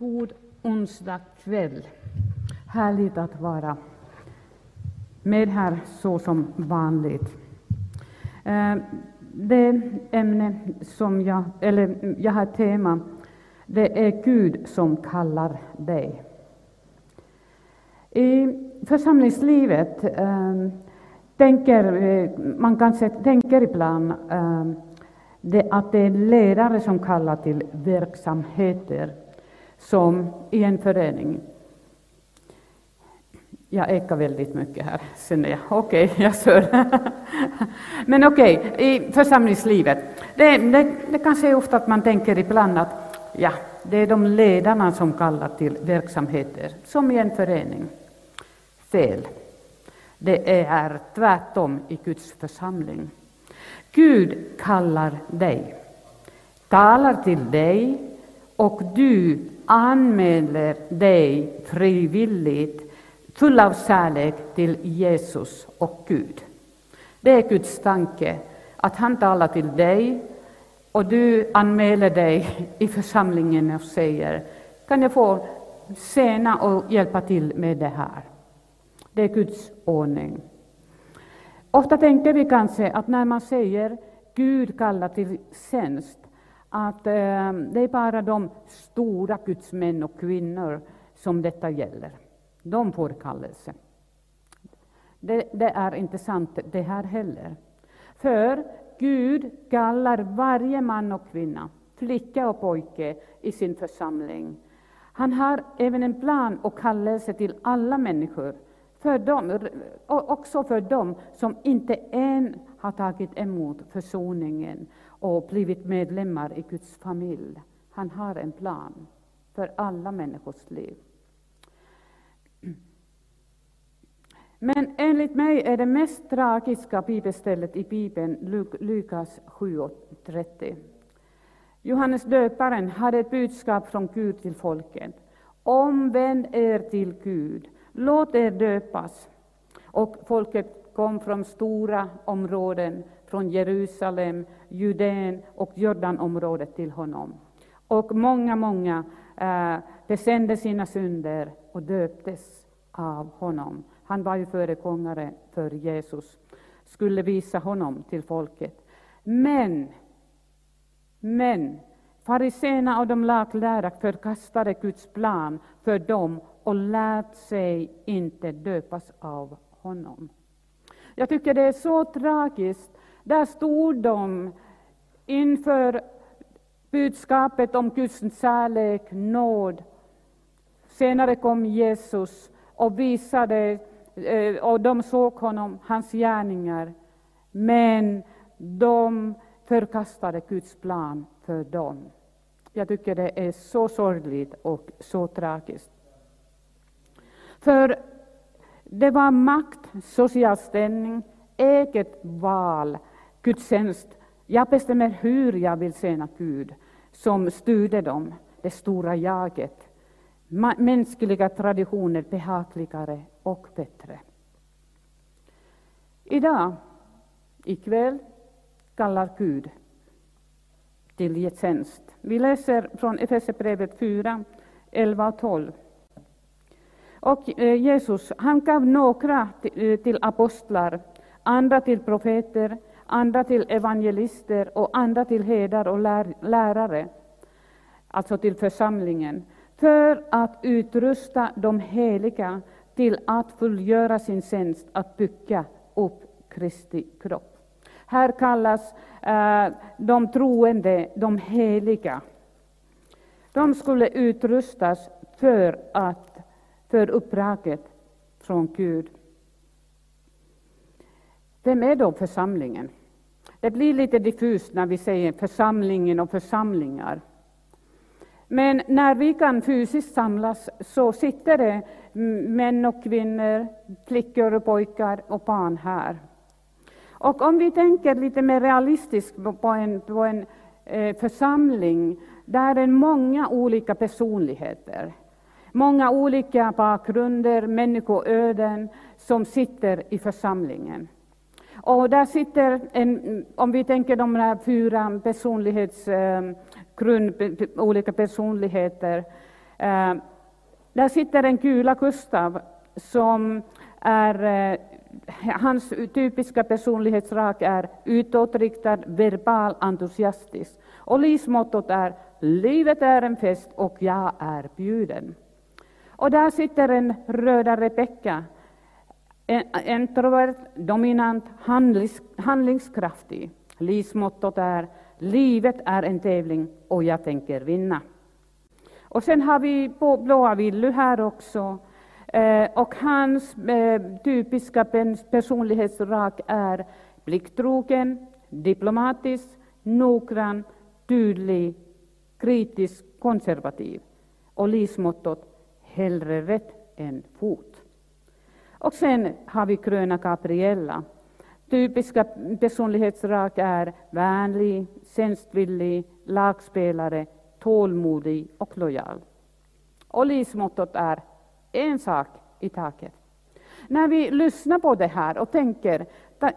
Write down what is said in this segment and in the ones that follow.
God onsdag kväll. Härligt att vara med här så som vanligt. Eh, det ämne som jag, eller jag har tema, det är Gud som kallar dig. I församlingslivet eh, tänker eh, man kanske tänker ibland det, att det är ledare som kallar till verksamheter som i en förening. Jag ekar väldigt mycket här, känner jag. Okej, okay, jag kör. Men okej, okay, i församlingslivet. Det, det, det kanske är ofta att man tänker ibland att ja, det är de ledarna som kallar till verksamheter, som i en förening. Fel. Det är tvärtom i Guds församling. Gud kallar dig, talar till dig och du anmäler dig frivilligt full av kärlek till Jesus och Gud. Det är Guds tanke, att han talar till dig och du anmäler dig i församlingen och säger kan jag få tjäna och hjälpa till med det här. Det är Guds ordning. Ofta tänker vi kanske att när man säger Gud kallar till tjänst, att eh, det är bara de stora Guds män och kvinnor som detta gäller. De får kallelse. Det, det är inte sant det här heller. För Gud kallar varje man och kvinna, flicka och pojke i sin församling. Han har även en plan och kallelse till alla människor, för dem, också för dem som inte än har tagit emot försoningen och blivit medlemmar i Guds familj. Han har en plan för alla människors liv. Men enligt mig är det mest tragiska bibelstället i Bibeln Lukas 7.30. Johannes döparen hade ett budskap från Gud till folket. Omvänd er till Gud, låt er döpas. Och folket kom från stora områden, från Jerusalem, Judeen och Jordanområdet till honom. Och många, många eh, bekände sina synder och döptes av honom. Han var ju föregångare för Jesus, skulle visa honom till folket. Men, men fariséerna och de laglärda förkastade Guds plan för dem och lät sig inte döpas av honom. Jag tycker det är så tragiskt. Där stod de inför budskapet om Guds kärlek, nåd. Senare kom Jesus och visade, eh, och de såg honom, hans gärningar. Men de förkastade Guds plan för dem. Jag tycker det är så sorgligt och så tragiskt. För det var makt, social ställning, eget val, gudstjänst. Jag bestämmer hur jag vill tjäna Gud, som styrde dem, det stora jaget. Mänskliga traditioner behagligare och bättre. Idag, ikväll, kallar Gud till tjänst. Vi läser från Efesierbrevet 4, 11 och 12. Och eh, Jesus han gav några eh, till apostlar, andra till profeter, andra till evangelister och andra till herdar och lärare, alltså till församlingen, för att utrusta de heliga till att fullgöra sin tjänst att bygga upp Kristi kropp. Här kallas eh, de troende de heliga. De skulle utrustas för att för uppdraget från Gud. Vem är då församlingen? Det blir lite diffust när vi säger församlingen och församlingar. Men när vi kan fysiskt samlas så sitter det män och kvinnor, flickor och pojkar och barn här. Och om vi tänker lite mer realistiskt på en, på en eh, församling, där är många olika personligheter. Många olika bakgrunder, människoöden som sitter i församlingen. Och där sitter, en, om vi tänker de här fyra personlighets, eh, grund, olika personligheter, Eh, där sitter en kula Gustav som är eh, hans typiska personlighetsdrag är utåtriktad, verbal, entusiastisk. Och livsmottot är livet är en fest och jag är bjuden. Och där sitter en röda Rebecka, introvert, dominant, handlings, handlingskraftig. Livsmottot är livet är en tävling och jag tänker vinna. Och sen har vi på blåa Willy här också. Eh, och hans eh, typiska personlighetsdrag är blicktrogen, diplomatisk, noggrann, tydlig, kritisk, konservativ. Och livsmottot hellre rätt än fot. Och sen har vi Gröna Gabriella. Typiska personlighetsdrag är vänlig, tjänstvillig, lagspelare, tålmodig och lojal. Och livsmottot är en sak i taget. När vi lyssnar på det här och tänker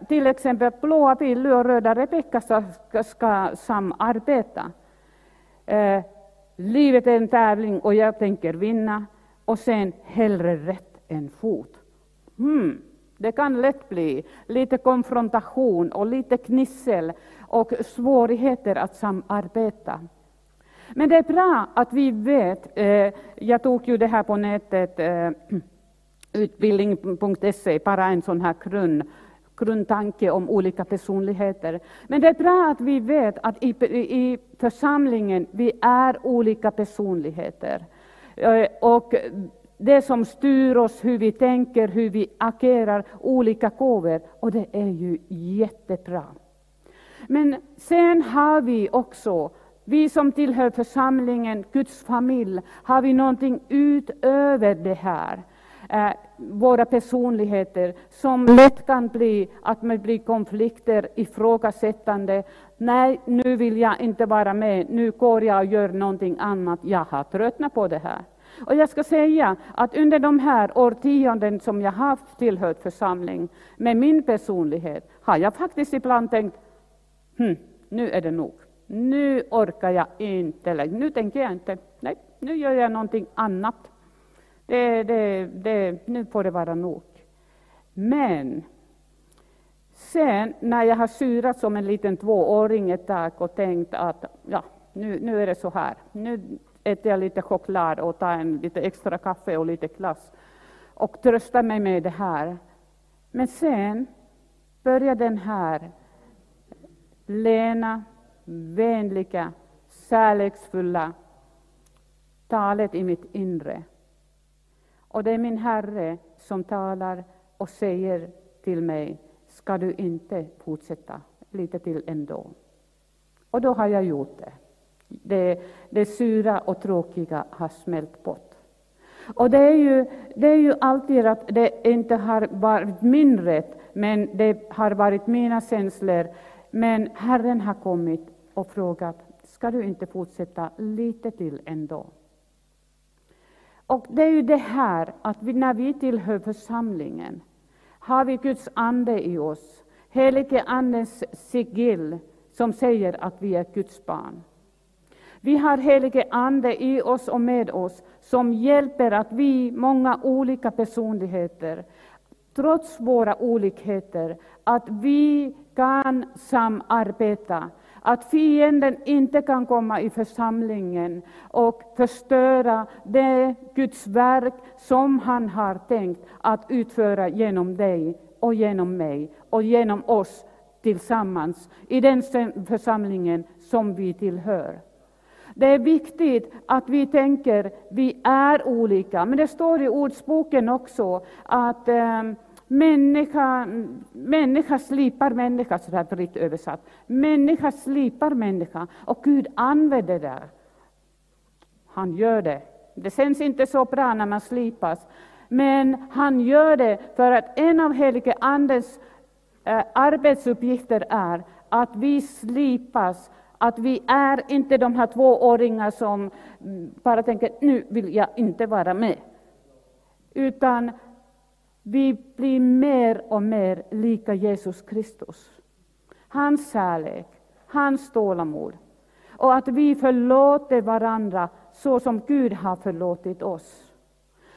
till exempel blåa Billy och röda Rebecka ska, ska samarbeta. Eh, livet är en tävling och jag tänker vinna. Och sen hellre rätt än fot. Hmm. Det kan lätt bli lite konfrontation och lite knissel och svårigheter att samarbeta. Men det är bra att vi vet, eh, jag tog ju det här på nätet, eh, utbildning.se, bara en sån här grund, grundtanke om olika personligheter. Men det är bra att vi vet att i, i församlingen vi är olika personligheter. Eh, och det som styr oss, hur vi tänker, hur vi agerar, olika gåvor. Och det är ju jättebra. Men sen har vi också vi som tillhör församlingen, Guds familj, har vi någonting utöver det här. Eh, våra personligheter, som lätt kan bli att man blir konflikter, ifrågasättande. Nej, nu vill jag inte vara med, nu går jag och gör någonting annat, jag har tröttnat på det här. Och jag ska säga att under de här årtionden som jag har tillhört församling, med min personlighet, har jag faktiskt ibland tänkt, hm, nu är det nog. Nu orkar jag inte längre. Nu tänker jag inte. Nej, nu gör jag någonting annat. Det, det, det, nu får det vara nog. Men sen när jag har syrat som en liten tvååring ett tag och tänkt att ja, nu, nu är det så här. Nu äter jag lite choklad och tar en lite extra kaffe och lite glass och tröstar mig med det här. Men sen börjar den här lena, vänliga, kärleksfulla talet i mitt inre. Och det är min Herre som talar och säger till mig, ska du inte fortsätta lite till ändå? Och då har jag gjort det. Det, det sura och tråkiga har smält bort. Och det är, ju, det är ju alltid att det inte har varit min rätt, men det har varit mina känslor. Men Herren har kommit och frågat, ska du inte fortsätta lite till ändå? Och det är ju det här att vi, när vi tillhör församlingen har vi Guds ande i oss, helige Andens sigill som säger att vi är Guds barn. Vi har helige Ande i oss och med oss som hjälper att vi, många olika personligheter, trots våra olikheter, att vi kan samarbeta att fienden inte kan komma i församlingen och förstöra det Guds verk som han har tänkt att utföra genom dig och genom mig och genom oss tillsammans i den församlingen som vi tillhör. Det är viktigt att vi tänker, vi är olika, men det står i Ordsboken också att eh, Människa, människa slipar människa, så här fritt översatt. Människa slipar människa och Gud använder det. Han gör det. Det känns inte så bra när man slipas, men han gör det för att en av helige Andens eh, arbetsuppgifter är att vi slipas, att vi är inte de här tvååringar som mm, bara tänker nu vill jag inte vara med. Utan vi blir mer och mer lika Jesus Kristus. Hans kärlek, hans tålamod. Och att vi förlåter varandra så som Gud har förlåtit oss.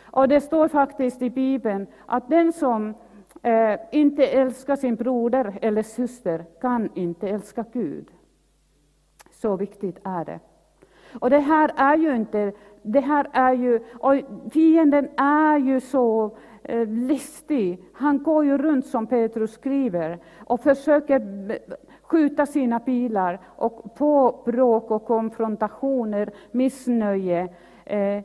Och det står faktiskt i Bibeln att den som eh, inte älskar sin broder eller syster kan inte älska Gud. Så viktigt är det. Och det här är ju inte, det här är ju, och fienden är ju så eh, listig. Han går ju runt som Petrus skriver och försöker skjuta sina pilar och på bråk och konfrontationer, missnöje. Eh,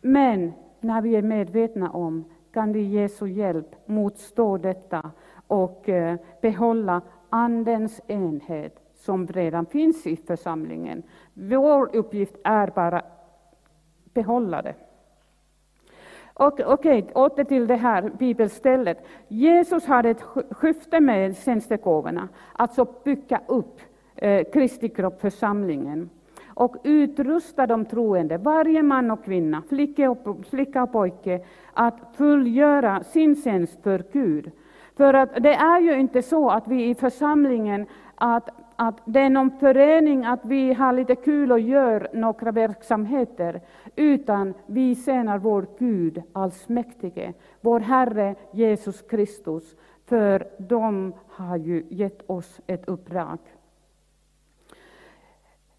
men när vi är medvetna om kan vi Jesu hjälp motstå detta och eh, behålla Andens enhet som redan finns i församlingen. Vår uppgift är bara behålla det. Och, okej, okay, åter till det här bibelstället. Jesus hade ett skifte med tjänstegåvorna, alltså bygga upp eh, Kristi kropp, församlingen och utrusta de troende, varje man och kvinna, flicka och, flicka och pojke, att fullgöra sin tjänst för Gud. För att det är ju inte så att vi i församlingen att, att det är någon förening, att vi har lite kul och gör några verksamheter, utan vi tjänar vår Gud allsmäktige, vår Herre Jesus Kristus, för de har ju gett oss ett uppdrag.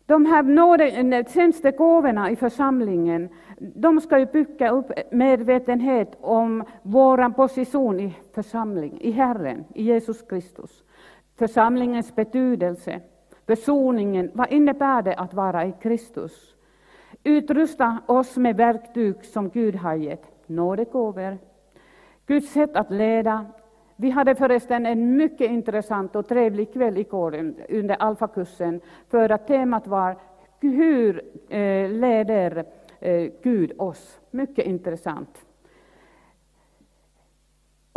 De här eh, tjänstegåvorna i församlingen, de ska ju bygga upp medvetenhet om vår position i församling, i Herren, i Jesus Kristus. Församlingens betydelse, försoningen, vad innebär det att vara i Kristus? Utrusta oss med verktyg som Gud har gett, nådegåvor, Guds sätt att leda, vi hade förresten en mycket intressant och trevlig kväll igår under alfakursen, för att temat var Hur eh, leder eh, Gud oss? Mycket intressant.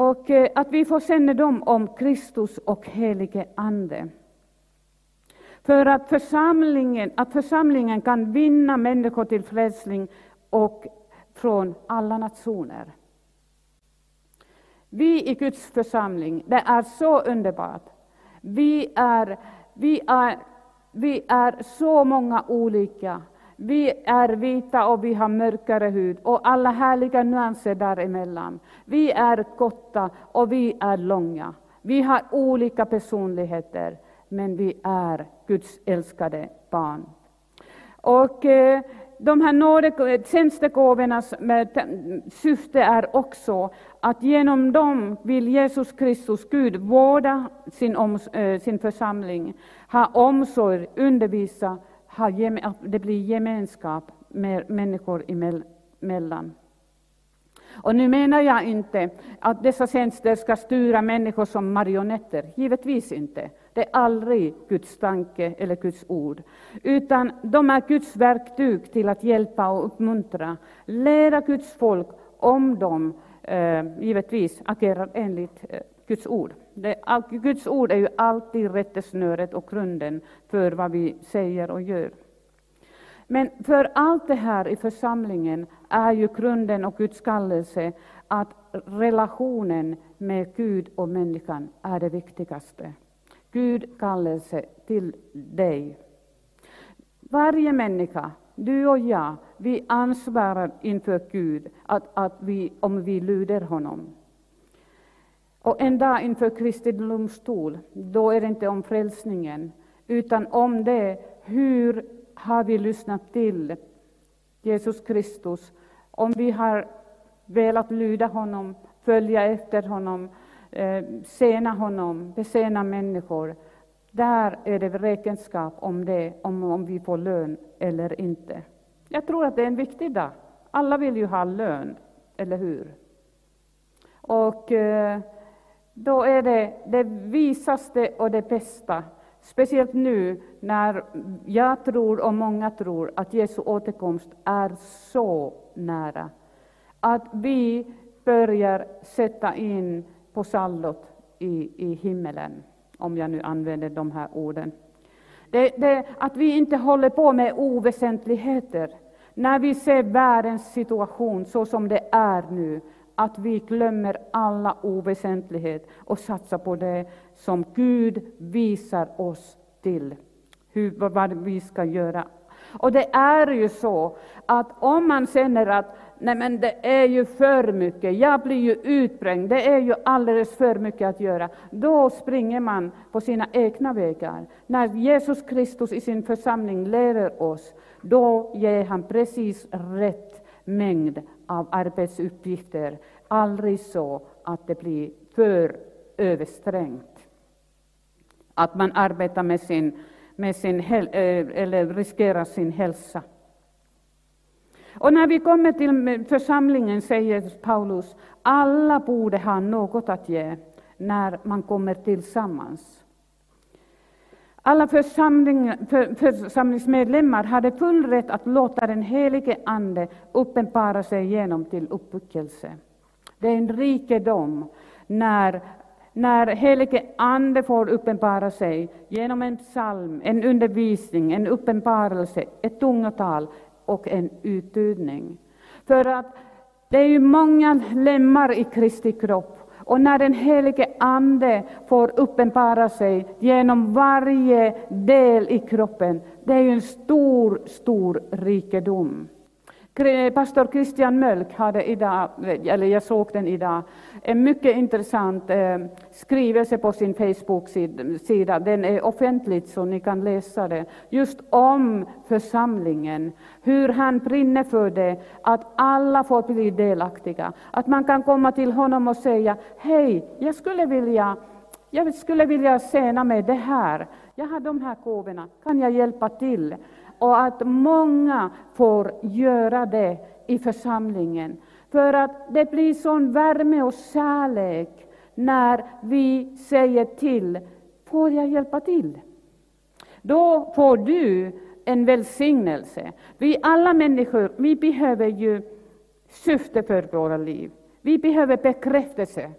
Och eh, att vi får kännedom om Kristus och helige Ande. För att församlingen, att församlingen kan vinna människor till frälsning och från alla nationer. Vi i Guds församling, det är så underbart. Vi är, vi är, vi är så många olika. Vi är vita och vi har mörkare hud och alla härliga nyanser däremellan. Vi är korta och vi är långa. Vi har olika personligheter, men vi är Guds älskade barn. Och eh, de här tjänstegåvornas syfte är också att genom dem vill Jesus Kristus, Gud, vårda sin, om, eh, sin församling, ha omsorg, undervisa, ha, att det blir gemenskap med människor emellan. Och nu menar jag inte att dessa tjänster ska styra människor som marionetter, givetvis inte. Det är aldrig Guds tanke eller Guds ord, utan de är Guds verktyg till att hjälpa och uppmuntra, lära Guds folk om de eh, givetvis agerar enligt eh, Guds ord. Det, Guds ord är ju alltid rättesnöret och grunden för vad vi säger och gör. Men för allt det här i församlingen är ju grunden och Guds kallelse att relationen med Gud och människan är det viktigaste. Gud kallelse till dig. Varje människa, du och jag, vi ansvarar inför Gud att, att vi, om vi lyder honom. Och en dag inför Kristi domstol, då är det inte om frälsningen, utan om det, hur har vi lyssnat till Jesus Kristus? Om vi har velat lyda honom, följa efter honom, eh, sena honom, besena människor. Där är det räkenskap om det, om, om vi får lön eller inte. Jag tror att det är en viktig dag. Alla vill ju ha lön, eller hur? Och eh, då är det det visaste och det bästa, speciellt nu när jag tror och många tror att Jesu återkomst är så nära, att vi börjar sätta in på sallot i, i himmelen, om jag nu använder de här orden. Det, det, att vi inte håller på med oväsentligheter, när vi ser världens situation så som det är nu, att vi glömmer alla oväsentlighet och satsar på det som Gud visar oss till, hur, vad vi ska göra. Och det är ju så att om man känner att nej men det är ju för mycket, jag blir ju utbränd, det är ju alldeles för mycket att göra, då springer man på sina egna vägar. När Jesus Kristus i sin församling leder oss, då ger han precis rätt mängd av arbetsuppgifter, aldrig så att det blir för översträngt. Att man arbetar med sin, med sin eh, eller riskerar sin hälsa. Och när vi kommer till församlingen säger Paulus, alla borde ha något att ge när man kommer tillsammans. Alla församling, för, församlingsmedlemmar hade full rätt att låta den helige Ande uppenbara sig genom till uppbyggelse. Det är en rikedom när, när helige Ande får uppenbara sig genom en psalm, en undervisning, en uppenbarelse, ett tungotal och en uttydning. För att det är ju många lemmar i Kristi kropp och när den helige Ande får uppenbara sig genom varje del i kroppen, det är ju en stor, stor rikedom. Pastor Christian Mölk hade idag, eller jag såg den idag, en mycket intressant eh, skrivelse på sin Facebook-sida. Den är offentlig så ni kan läsa den. Just om församlingen, hur han brinner för det, att alla får bli delaktiga. Att man kan komma till honom och säga, hej, jag skulle vilja jag skulle vilja tjäna med det här. Jag har de här gåvorna, kan jag hjälpa till? Och att många får göra det i församlingen. För att det blir sån värme och kärlek när vi säger till, får jag hjälpa till? Då får du en välsignelse. Vi alla människor, vi behöver ju syfte för våra liv. Vi behöver bekräftelse,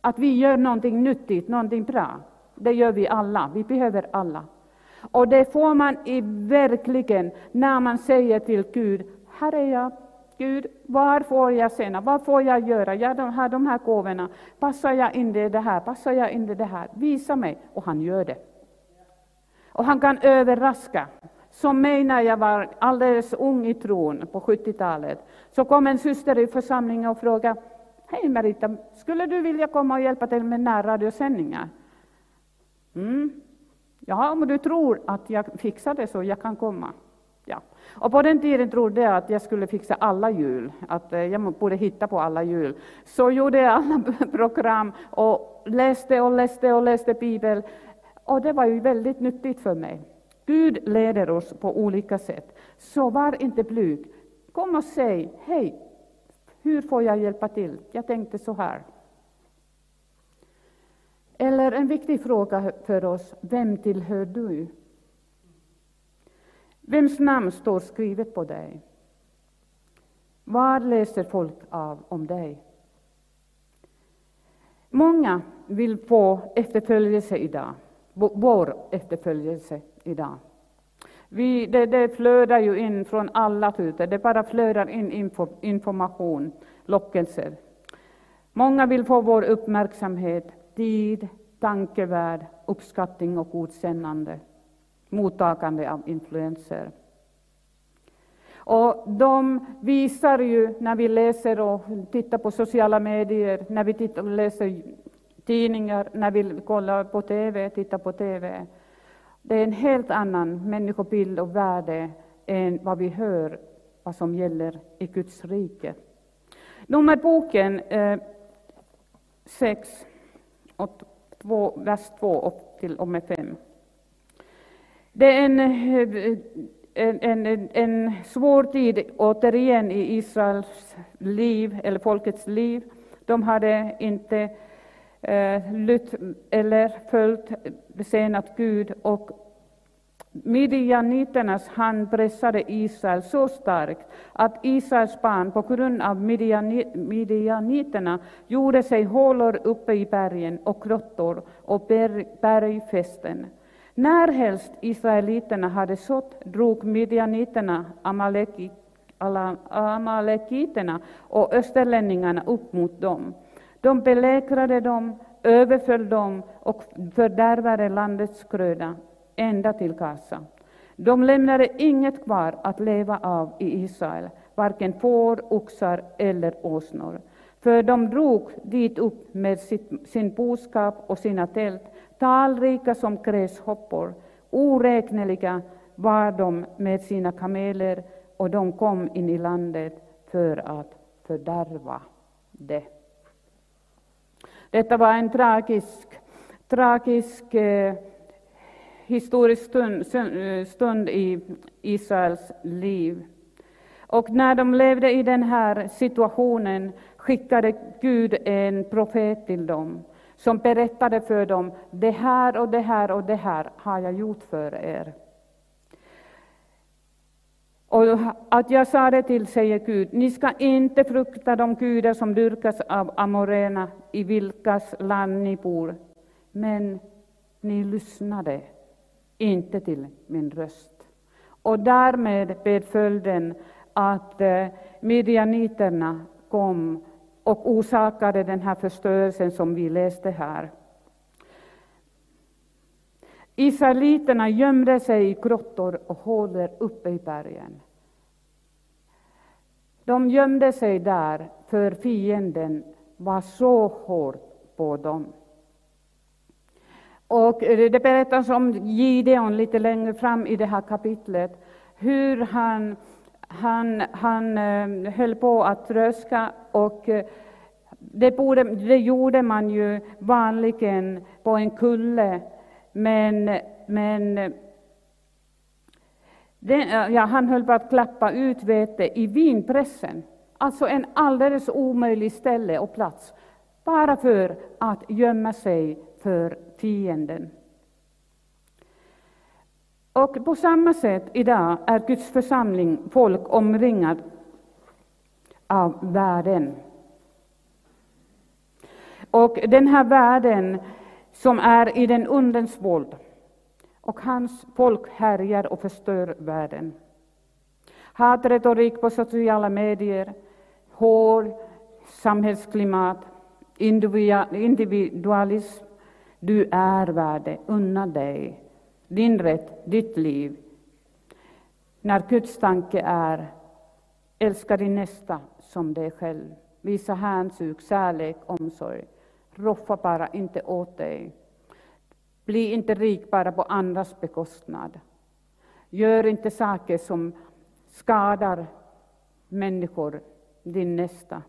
att vi gör någonting nyttigt, någonting bra. Det gör vi alla, vi behöver alla. Och det får man i verkligen när man säger till Gud, här är jag, Gud, var får jag sena, vad får jag göra, jag har de här gåvorna, passar jag in i det här, passar jag in i det här, visa mig, och han gör det. Och han kan överraska. Som mig när jag var alldeles ung i tron på 70-talet, så kom en syster i församlingen och frågade, Hej Marita. skulle du vilja komma och hjälpa till med närradiosändningar? Mm, Ja, om du tror att jag fixar det så jag kan komma. Ja. Och på den tiden trodde jag att jag skulle fixa alla jul, att eh, jag borde hitta på alla jul. Så gjorde jag alla program och läste och läste och läste Bibeln. Och det var ju väldigt nyttigt för mig. Gud leder oss på olika sätt. Så var inte blyg. Kom och säg, hej, hur får jag hjälpa till? Jag tänkte så här. Eller en viktig fråga för oss, vem tillhör du? Vems namn står skrivet på dig? Vad läser folk av om dig? Många vill få efterföljelse idag, vår efterföljelse idag. Vi, det, det flödar ju in från alla tuter, det bara flödar in info, information, lockelser. Många vill få vår uppmärksamhet, tid, tankevärld, uppskattning och godkännande, mottagande av influenser. Och de visar ju, när vi läser och tittar på sociala medier, när vi tittar och läser tidningar, när vi kollar på TV, tittar på TV, det är en helt annan människobild och värde än vad vi hör vad som gäller i Guds rike. Nummerboken eh, 6, 2, vers 2 upp till och med 5. Det är en, en, en, en svår tid återigen i Israels liv, eller folkets liv. De hade inte eh, lytt eller följt eh, besenat Gud och Midianiternas hand pressade Israel så starkt att Israels barn på grund av midianiterna gjorde sig hålor uppe i bergen och grottor och bergfästen. Närhelst israeliterna hade sått drog midianiterna amalekiterna och österlänningarna upp mot dem. De belägrade dem, överföll dem och fördärvade landets gröda ända till Gaza. De lämnade inget kvar att leva av i Israel, varken får, oxar eller åsnor. För de drog dit upp med sitt, sin boskap och sina tält, talrika som gräshoppor, oräkneliga var de med sina kameler, och de kom in i landet för att fördärva det. Detta var en tragisk, tragisk eh, historisk stund, eh, stund i Israels liv. Och när de levde i den här situationen skickade Gud en profet till dem, som berättade för dem, det här och det här och det här har jag gjort för er. Och att jag sa det till, säger Gud, ni ska inte frukta de gudar som dyrkas av amorena, i vilkas land ni bor. Men ni lyssnade inte till min röst. Och därmed blev följden att eh, midjaniterna kom och orsakade den här förstörelsen som vi läste här. Israeliterna gömde sig i grottor och hålor uppe i bergen. De gömde sig där för fienden var så hård på dem. Och det berättas om Gideon lite längre fram i det här kapitlet, hur han, han, han eh, höll på att tröska och eh, det, borde, det gjorde man ju vanligen på en kulle, men, men den, ja, han höll på att klappa ut vete i vinpressen. Alltså en alldeles omöjlig ställe och plats, bara för att gömma sig för fienden. Och på samma sätt idag är Guds församling, folk, omringad av världen. Och den här världen som är i den undens våld, och hans folk härjar och förstör världen. Hatretorik på sociala medier, hård samhällsklimat, individualism. Du är värde, unna dig din rätt, ditt liv. När Guds tanke är älska din nästa som dig själv. Visa hänsyn, kärlek, omsorg. Roffa bara inte åt dig. Bli inte rik bara på andras bekostnad. Gör inte saker som skadar människor, din nästa.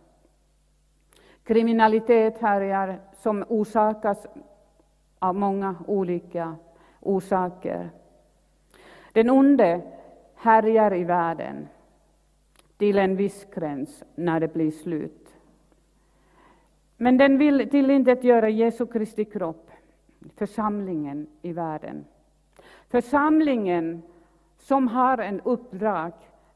Kriminalitet härjar som orsakas av många olika orsaker. Den onde härjar i världen till en viss gräns när det blir slut. Men den vill till intet göra Jesu Kristi kropp församlingen i världen. Församlingen som har en uppdrag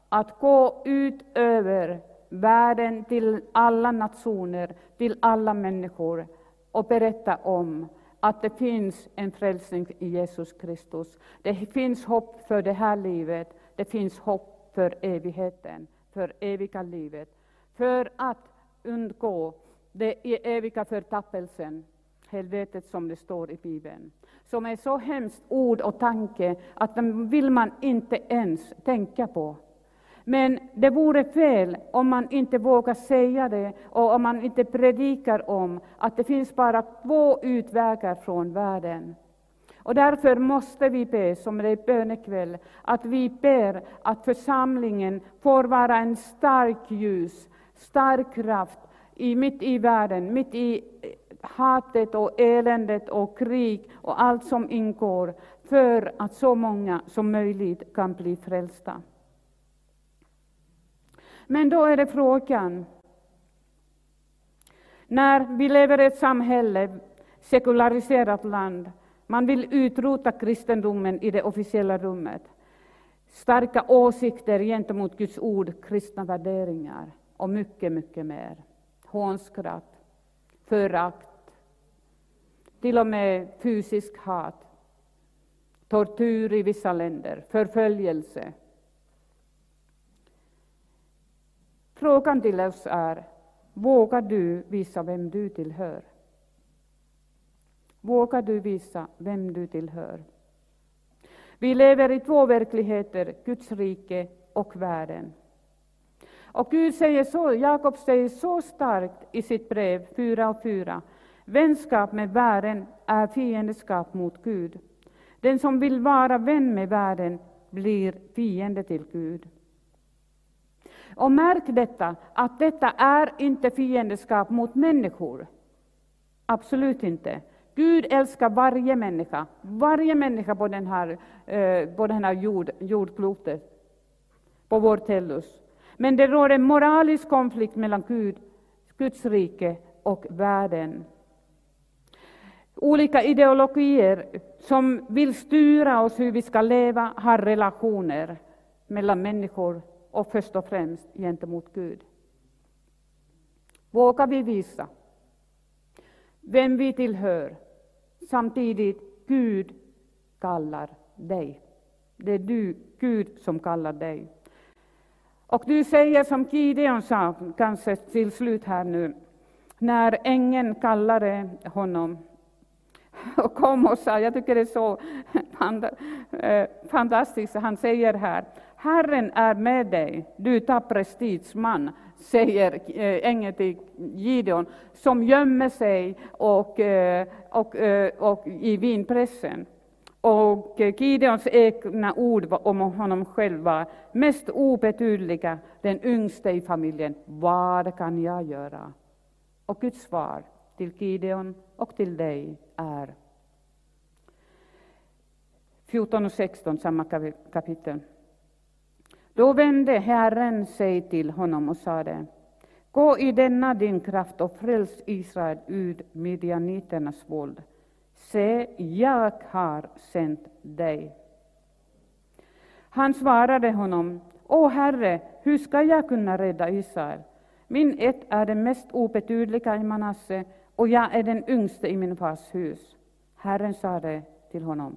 att gå ut över världen till alla nationer, till alla människor och berätta om att det finns en frälsning i Jesus Kristus. Det finns hopp för det här livet, det finns hopp för evigheten, för eviga livet. För att undgå den eviga förtappelsen helvetet som det står i Bibeln, som är så hemskt ord och tanke att den vill man inte ens tänka på. Men det vore fel om man inte vågar säga det och om man inte predikar om att det finns bara två utvägar från världen. Och därför måste vi be, som det är bönekväll, att vi ber att församlingen får vara en stark ljus, stark kraft i, mitt i världen, mitt i hatet och eländet och krig och allt som ingår, för att så många som möjligt kan bli frälsta. Men då är det frågan, när vi lever i ett samhälle, sekulariserat land, man vill utrota kristendomen i det officiella rummet, starka åsikter gentemot Guds ord, kristna värderingar och mycket, mycket mer. Hånskratt, förakt, till och med fysisk hat, tortyr i vissa länder, förföljelse. Frågan till oss är, vågar du visa vem du tillhör? Vågar du visa vem du tillhör? Vi lever i två verkligheter, Guds rike och världen. Och Gud säger så, Jakob säger så starkt i sitt brev 4 och 4. Vänskap med världen är fiendskap mot Gud. Den som vill vara vän med världen blir fiende till Gud. Och märk detta, att detta är inte fiendskap mot människor. Absolut inte. Gud älskar varje människa, varje människa på den här, eh, på den här jord, jordklotet, på vår tellus. Men det råder en moralisk konflikt mellan Gud, Guds rike och världen. Olika ideologier som vill styra oss hur vi ska leva har relationer mellan människor och först och främst gentemot Gud. Vågar vi visa vem vi tillhör, samtidigt Gud kallar dig. Det är du, Gud som kallar dig. Och du säger som Gideon sa, kanske till slut här nu, när ängeln kallade honom och kom och sa, jag tycker det är så eh, fantastiskt, han säger här, Herren är med dig, du tappre stridsman, säger eh, ängeln till Gideon, som gömmer sig och, eh, och, och, och i vinpressen. Och Gideons egna ord om honom själv var mest obetydliga, den yngste i familjen. Vad kan jag göra? Och Guds svar till Gideon och till dig är 14 och 16, samma kapitel. Då vände Herren sig till honom och sade, Gå i denna din kraft och fräls Israel ur midjaniternas våld. Se, jag har sänt dig. Han svarade honom, O Herre, hur ska jag kunna rädda Israel? Min ett är den mest obetydliga i Manasse, och jag är den yngste i min fars hus. Herren sade till honom,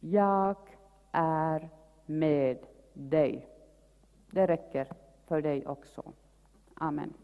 jag är med dig. Det räcker för dig också. Amen.